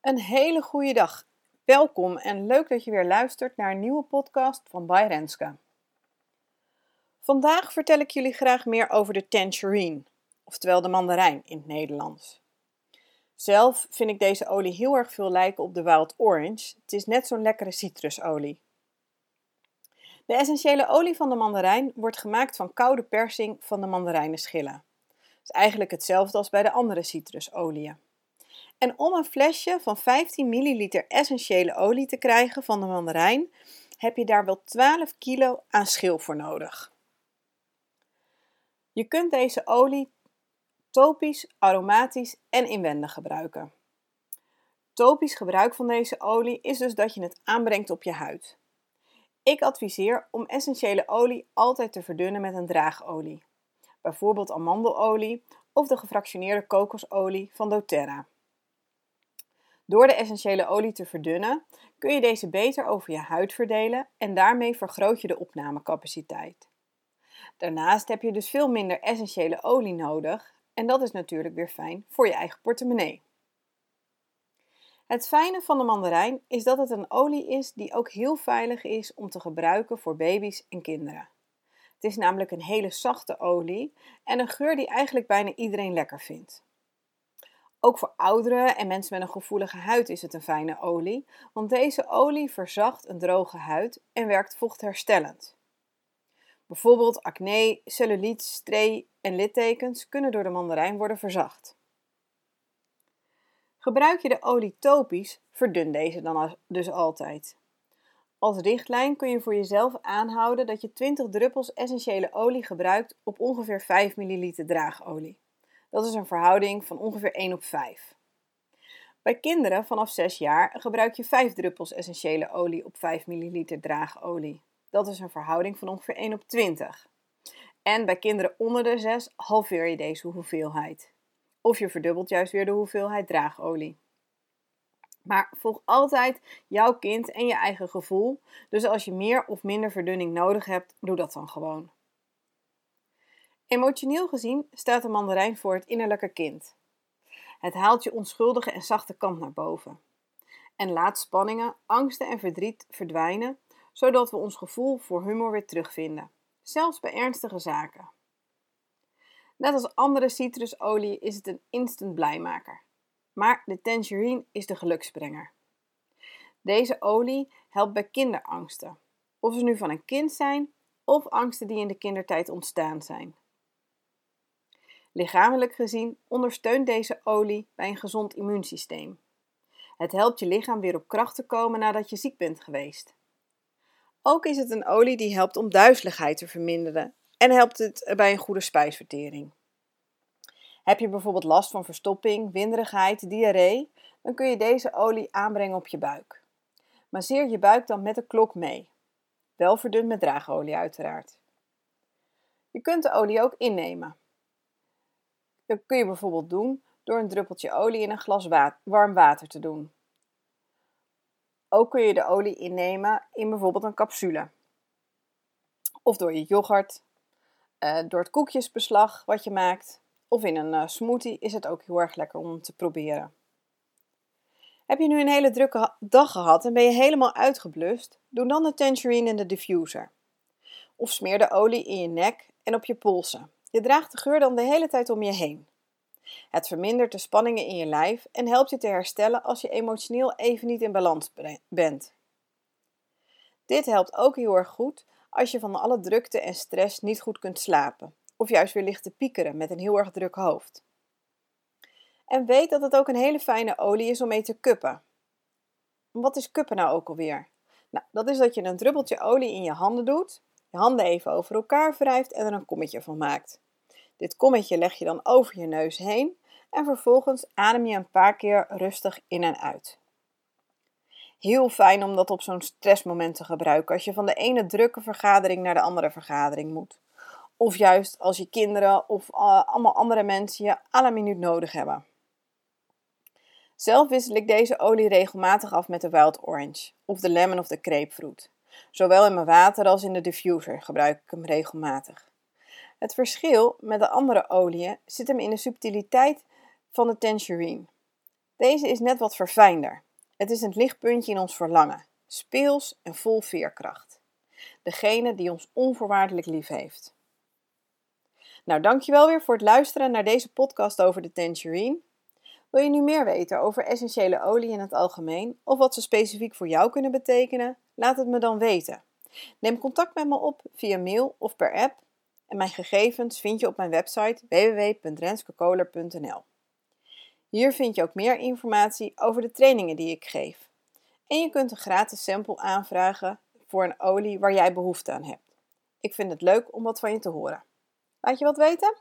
Een hele goede dag. Welkom en leuk dat je weer luistert naar een nieuwe podcast van By Renske. Vandaag vertel ik jullie graag meer over de tangerine, oftewel de mandarijn in het Nederlands. Zelf vind ik deze olie heel erg veel lijken op de wild orange. Het is net zo'n lekkere citrusolie. De essentiële olie van de mandarijn wordt gemaakt van koude persing van de mandarijnenschillen. Het is eigenlijk hetzelfde als bij de andere citrusolieën. En om een flesje van 15 ml essentiële olie te krijgen van de mandarijn, heb je daar wel 12 kilo aan schil voor nodig. Je kunt deze olie topisch, aromatisch en inwendig gebruiken. Topisch gebruik van deze olie is dus dat je het aanbrengt op je huid. Ik adviseer om essentiële olie altijd te verdunnen met een draagolie, bijvoorbeeld amandelolie of de gefractioneerde kokosolie van doTERRA. Door de essentiële olie te verdunnen kun je deze beter over je huid verdelen en daarmee vergroot je de opnamecapaciteit. Daarnaast heb je dus veel minder essentiële olie nodig en dat is natuurlijk weer fijn voor je eigen portemonnee. Het fijne van de mandarijn is dat het een olie is die ook heel veilig is om te gebruiken voor baby's en kinderen. Het is namelijk een hele zachte olie en een geur die eigenlijk bijna iedereen lekker vindt. Ook voor ouderen en mensen met een gevoelige huid is het een fijne olie, want deze olie verzacht een droge huid en werkt vochtherstellend. Bijvoorbeeld acne, cellulite, stree en littekens kunnen door de mandarijn worden verzacht. Gebruik je de olie topisch, verdun deze dan dus altijd. Als richtlijn kun je voor jezelf aanhouden dat je 20 druppels essentiële olie gebruikt op ongeveer 5 ml draagolie. Dat is een verhouding van ongeveer 1 op 5. Bij kinderen vanaf 6 jaar gebruik je 5 druppels essentiële olie op 5 ml draagolie. Dat is een verhouding van ongeveer 1 op 20. En bij kinderen onder de 6 halveer je deze hoeveelheid. Of je verdubbelt juist weer de hoeveelheid draagolie. Maar volg altijd jouw kind en je eigen gevoel. Dus als je meer of minder verdunning nodig hebt, doe dat dan gewoon. Emotioneel gezien staat de mandarijn voor het innerlijke kind. Het haalt je onschuldige en zachte kant naar boven. En laat spanningen, angsten en verdriet verdwijnen, zodat we ons gevoel voor humor weer terugvinden, zelfs bij ernstige zaken. Net als andere citrusolie is het een instant blijmaker. Maar de tangerine is de geluksbrenger. Deze olie helpt bij kinderangsten, of ze nu van een kind zijn of angsten die in de kindertijd ontstaan zijn. Lichamelijk gezien ondersteunt deze olie bij een gezond immuunsysteem. Het helpt je lichaam weer op kracht te komen nadat je ziek bent geweest. Ook is het een olie die helpt om duizeligheid te verminderen en helpt het bij een goede spijsvertering. Heb je bijvoorbeeld last van verstopping, winderigheid, diarree, dan kun je deze olie aanbrengen op je buik. Masseer je buik dan met de klok mee. Wel verdund met draagolie uiteraard. Je kunt de olie ook innemen. Dat kun je bijvoorbeeld doen door een druppeltje olie in een glas warm water te doen. Ook kun je de olie innemen in bijvoorbeeld een capsule. Of door je yoghurt, uh, door het koekjesbeslag wat je maakt. Of in een uh, smoothie is het ook heel erg lekker om te proberen. Heb je nu een hele drukke dag gehad en ben je helemaal uitgeblust? Doe dan de tangerine in de diffuser. Of smeer de olie in je nek en op je polsen. Je draagt de geur dan de hele tijd om je heen. Het vermindert de spanningen in je lijf en helpt je te herstellen als je emotioneel even niet in balans bent. Dit helpt ook heel erg goed als je van alle drukte en stress niet goed kunt slapen, of juist weer ligt te piekeren met een heel erg druk hoofd. En weet dat het ook een hele fijne olie is om mee te kuppen. Wat is kuppen nou ook alweer? Nou, dat is dat je een druppeltje olie in je handen doet, je handen even over elkaar wrijft en er een kommetje van maakt. Dit kommetje leg je dan over je neus heen en vervolgens adem je een paar keer rustig in en uit. Heel fijn om dat op zo'n stressmoment te gebruiken als je van de ene drukke vergadering naar de andere vergadering moet. Of juist als je kinderen of uh, allemaal andere mensen je alle minuut nodig hebben. Zelf wissel ik deze olie regelmatig af met de wild orange of de lemon of de grapefruit. Zowel in mijn water als in de diffuser gebruik ik hem regelmatig. Het verschil met de andere oliën zit hem in de subtiliteit van de tangerine. Deze is net wat verfijnder. Het is een lichtpuntje in ons verlangen, speels en vol veerkracht. Degene die ons onvoorwaardelijk lief heeft. Nou, dankjewel weer voor het luisteren naar deze podcast over de Tangerine. Wil je nu meer weten over essentiële olie in het algemeen of wat ze specifiek voor jou kunnen betekenen? Laat het me dan weten. Neem contact met me op via mail of per app en mijn gegevens vind je op mijn website www.renskokoler.nl. Hier vind je ook meer informatie over de trainingen die ik geef. En je kunt een gratis sample aanvragen voor een olie waar jij behoefte aan hebt. Ik vind het leuk om wat van je te horen. Laat je wat weten?